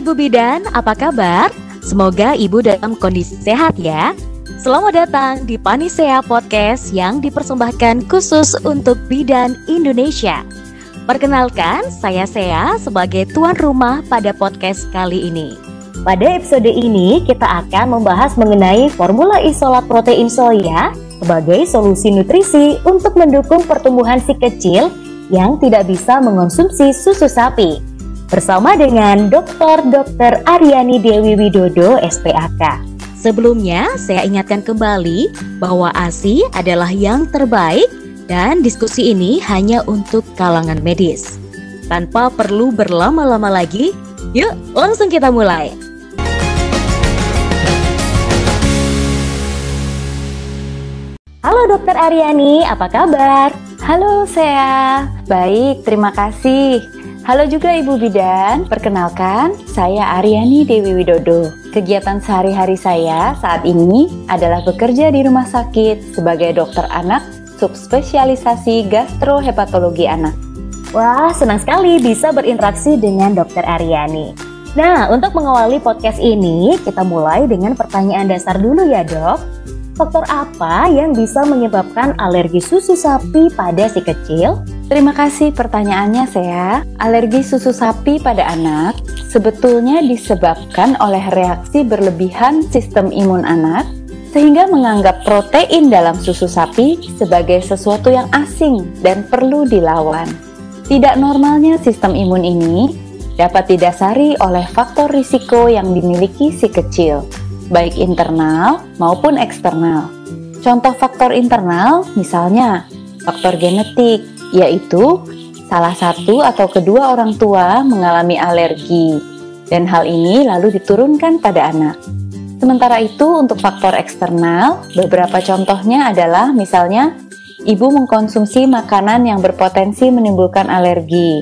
Ibu Bidan, apa kabar? Semoga Ibu dalam kondisi sehat ya. Selamat datang di Panisea Podcast yang dipersembahkan khusus untuk bidan Indonesia. Perkenalkan, saya Sea sebagai tuan rumah pada podcast kali ini. Pada episode ini, kita akan membahas mengenai formula isolat protein soya sebagai solusi nutrisi untuk mendukung pertumbuhan si kecil yang tidak bisa mengonsumsi susu sapi bersama dengan Dr. Dr. Aryani Dewi Widodo SPAK. Sebelumnya, saya ingatkan kembali bahwa ASI adalah yang terbaik dan diskusi ini hanya untuk kalangan medis. Tanpa perlu berlama-lama lagi, yuk langsung kita mulai. Halo Dokter Aryani, apa kabar? Halo saya, baik terima kasih. Halo juga Ibu Bidan, perkenalkan saya Aryani Dewi Widodo. Kegiatan sehari-hari saya saat ini adalah bekerja di rumah sakit sebagai dokter anak subspesialisasi gastrohepatologi anak. Wah, senang sekali bisa berinteraksi dengan dokter Aryani. Nah, untuk mengawali podcast ini, kita mulai dengan pertanyaan dasar dulu ya dok. Faktor apa yang bisa menyebabkan alergi susu sapi pada si kecil? Terima kasih pertanyaannya saya. Alergi susu sapi pada anak sebetulnya disebabkan oleh reaksi berlebihan sistem imun anak sehingga menganggap protein dalam susu sapi sebagai sesuatu yang asing dan perlu dilawan. Tidak normalnya sistem imun ini dapat didasari oleh faktor risiko yang dimiliki si kecil, baik internal maupun eksternal. Contoh faktor internal misalnya faktor genetik, yaitu salah satu atau kedua orang tua mengalami alergi, dan hal ini lalu diturunkan pada anak. Sementara itu, untuk faktor eksternal, beberapa contohnya adalah misalnya ibu mengkonsumsi makanan yang berpotensi menimbulkan alergi,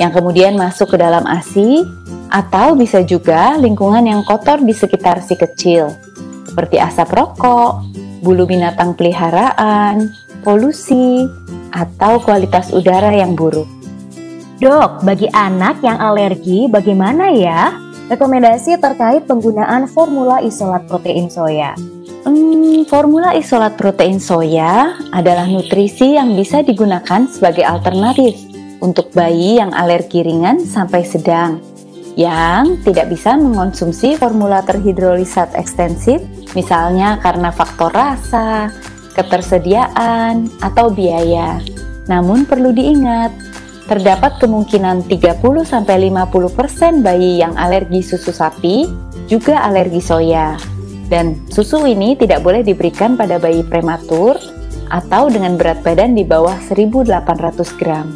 yang kemudian masuk ke dalam ASI, atau bisa juga lingkungan yang kotor di sekitar si kecil, seperti asap rokok, bulu binatang peliharaan, polusi, atau kualitas udara yang buruk. Dok, bagi anak yang alergi bagaimana ya? Rekomendasi terkait penggunaan formula isolat protein soya. Hmm, formula isolat protein soya adalah nutrisi yang bisa digunakan sebagai alternatif untuk bayi yang alergi ringan sampai sedang yang tidak bisa mengonsumsi formula terhidrolisat ekstensif misalnya karena faktor rasa, ketersediaan, atau biaya. Namun perlu diingat, terdapat kemungkinan 30-50% bayi yang alergi susu sapi juga alergi soya. Dan susu ini tidak boleh diberikan pada bayi prematur atau dengan berat badan di bawah 1800 gram.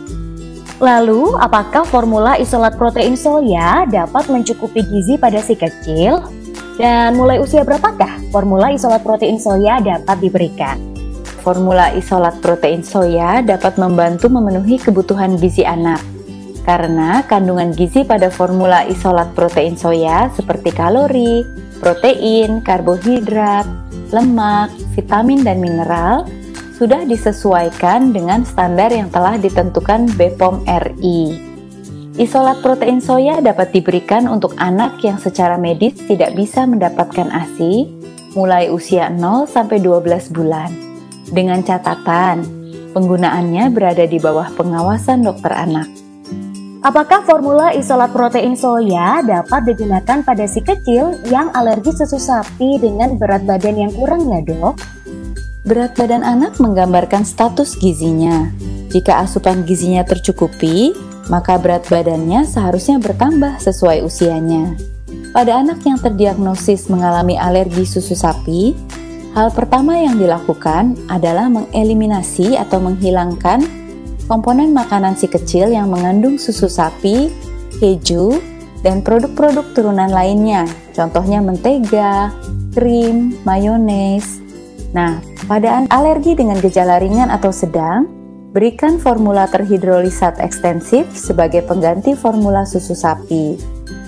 Lalu, apakah formula isolat protein soya dapat mencukupi gizi pada si kecil? Dan mulai usia berapakah formula isolat protein soya dapat diberikan? Formula isolat protein soya dapat membantu memenuhi kebutuhan gizi anak. Karena kandungan gizi pada formula isolat protein soya seperti kalori, protein, karbohidrat, lemak, vitamin, dan mineral sudah disesuaikan dengan standar yang telah ditentukan BPOM RI. Isolat protein soya dapat diberikan untuk anak yang secara medis tidak bisa mendapatkan ASI mulai usia 0 sampai 12 bulan dengan catatan penggunaannya berada di bawah pengawasan dokter anak. Apakah formula isolat protein soya dapat digunakan pada si kecil yang alergi susu sapi dengan berat badan yang kurang ya dok? Berat badan anak menggambarkan status gizinya. Jika asupan gizinya tercukupi, maka berat badannya seharusnya bertambah sesuai usianya. Pada anak yang terdiagnosis mengalami alergi susu sapi, Hal pertama yang dilakukan adalah mengeliminasi atau menghilangkan komponen makanan si kecil yang mengandung susu sapi, keju, dan produk-produk turunan lainnya, contohnya mentega, krim, mayones. Nah, pada alergi dengan gejala ringan atau sedang, berikan formula terhidrolisat ekstensif sebagai pengganti formula susu sapi.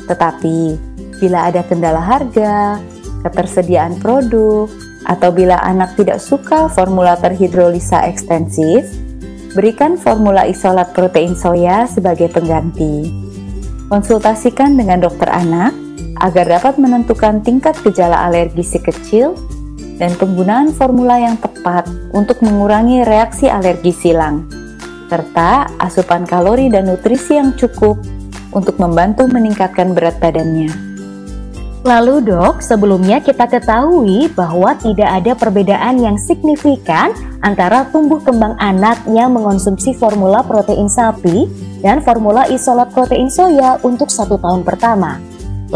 Tetapi, bila ada kendala harga, ketersediaan produk, atau bila anak tidak suka formula terhidrolisa ekstensif, berikan formula isolat protein soya sebagai pengganti. Konsultasikan dengan dokter anak agar dapat menentukan tingkat gejala alergi si kecil dan penggunaan formula yang tepat untuk mengurangi reaksi alergi silang, serta asupan kalori dan nutrisi yang cukup untuk membantu meningkatkan berat badannya. Lalu dok, sebelumnya kita ketahui bahwa tidak ada perbedaan yang signifikan antara tumbuh kembang anak yang mengonsumsi formula protein sapi dan formula isolat protein soya untuk satu tahun pertama.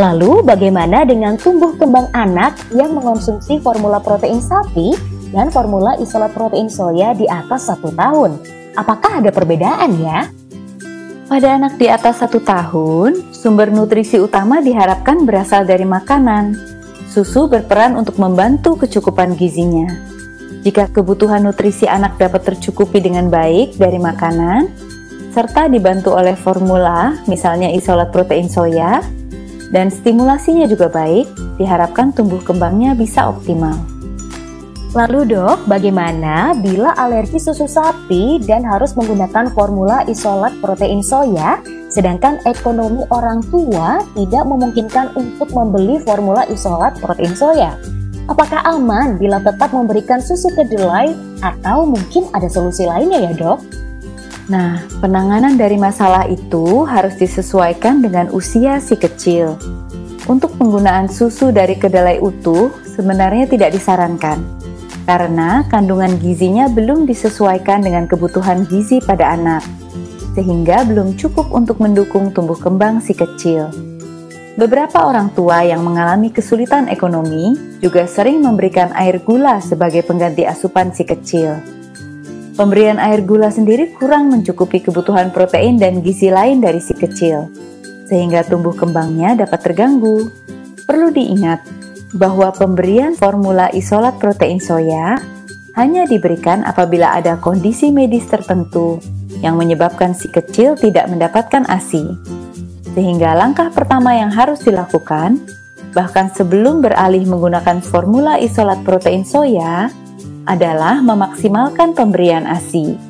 Lalu bagaimana dengan tumbuh kembang anak yang mengonsumsi formula protein sapi dan formula isolat protein soya di atas satu tahun? Apakah ada perbedaan ya? Pada anak di atas satu tahun, sumber nutrisi utama diharapkan berasal dari makanan. Susu berperan untuk membantu kecukupan gizinya. Jika kebutuhan nutrisi anak dapat tercukupi dengan baik dari makanan, serta dibantu oleh formula, misalnya isolat protein soya, dan stimulasinya juga baik, diharapkan tumbuh kembangnya bisa optimal. Lalu dok, bagaimana bila alergi susu sapi dan harus menggunakan formula isolat protein soya, sedangkan ekonomi orang tua tidak memungkinkan untuk membeli formula isolat protein soya? Apakah aman bila tetap memberikan susu kedelai atau mungkin ada solusi lainnya ya dok? Nah, penanganan dari masalah itu harus disesuaikan dengan usia si kecil. Untuk penggunaan susu dari kedelai utuh sebenarnya tidak disarankan karena kandungan gizinya belum disesuaikan dengan kebutuhan gizi pada anak, sehingga belum cukup untuk mendukung tumbuh kembang si kecil. Beberapa orang tua yang mengalami kesulitan ekonomi juga sering memberikan air gula sebagai pengganti asupan si kecil. Pemberian air gula sendiri kurang mencukupi kebutuhan protein dan gizi lain dari si kecil, sehingga tumbuh kembangnya dapat terganggu. Perlu diingat, bahwa pemberian formula isolat protein soya hanya diberikan apabila ada kondisi medis tertentu yang menyebabkan si kecil tidak mendapatkan ASI. Sehingga langkah pertama yang harus dilakukan, bahkan sebelum beralih menggunakan formula isolat protein soya, adalah memaksimalkan pemberian ASI.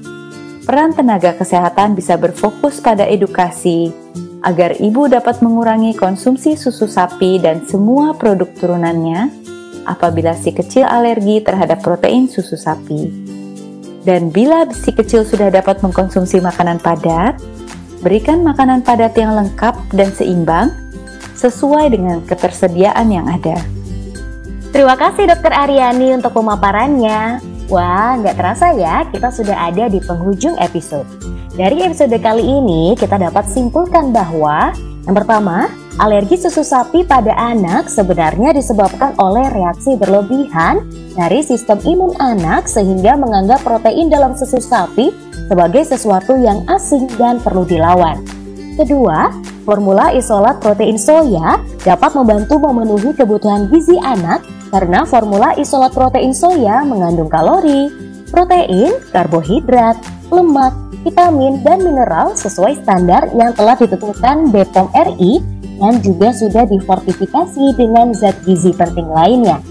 Peran tenaga kesehatan bisa berfokus pada edukasi, agar ibu dapat mengurangi konsumsi susu sapi dan semua produk turunannya apabila si kecil alergi terhadap protein susu sapi. Dan bila si kecil sudah dapat mengkonsumsi makanan padat, berikan makanan padat yang lengkap dan seimbang sesuai dengan ketersediaan yang ada. Terima kasih Dokter Aryani untuk pemaparannya. Wah, nggak terasa ya, kita sudah ada di penghujung episode. Dari episode kali ini, kita dapat simpulkan bahwa yang pertama, alergi susu sapi pada anak sebenarnya disebabkan oleh reaksi berlebihan dari sistem imun anak sehingga menganggap protein dalam susu sapi sebagai sesuatu yang asing dan perlu dilawan. Kedua, formula isolat protein soya dapat membantu memenuhi kebutuhan gizi anak karena formula isolat protein soya mengandung kalori, protein, karbohidrat, lemak, vitamin, dan mineral sesuai standar yang telah ditentukan BPOM RI dan juga sudah difortifikasi dengan zat gizi penting lainnya.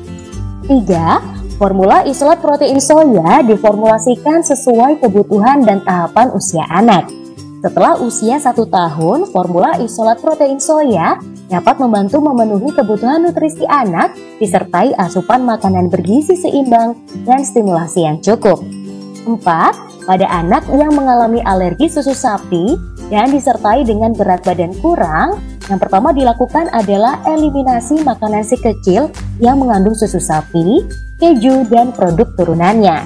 3. Formula isolat protein soya diformulasikan sesuai kebutuhan dan tahapan usia anak. Setelah usia satu tahun, formula isolat protein soya dapat membantu memenuhi kebutuhan nutrisi anak disertai asupan makanan bergizi seimbang dan stimulasi yang cukup. 4 pada anak yang mengalami alergi susu sapi dan disertai dengan berat badan kurang, yang pertama dilakukan adalah eliminasi makanan si kecil yang mengandung susu sapi, keju, dan produk turunannya.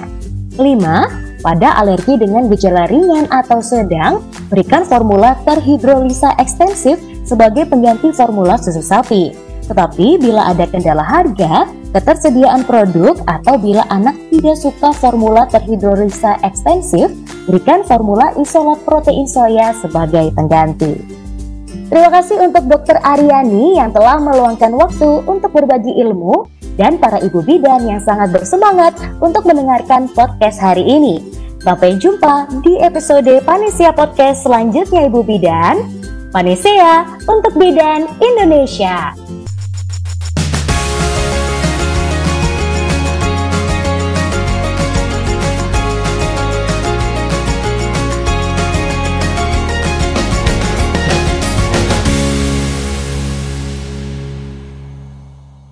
5. Pada alergi dengan gejala ringan atau sedang, berikan formula terhidrolisa ekstensif sebagai pengganti formula susu sapi. Tetapi bila ada kendala harga, ketersediaan produk atau bila anak tidak suka formula terhidrolisa ekstensif, berikan formula isolat protein soya sebagai pengganti. Terima kasih untuk Dr. Aryani yang telah meluangkan waktu untuk berbagi ilmu dan para ibu bidan yang sangat bersemangat untuk mendengarkan podcast hari ini. Sampai jumpa di episode Panesia Podcast selanjutnya Ibu Bidan. Panesia untuk Bidan Indonesia.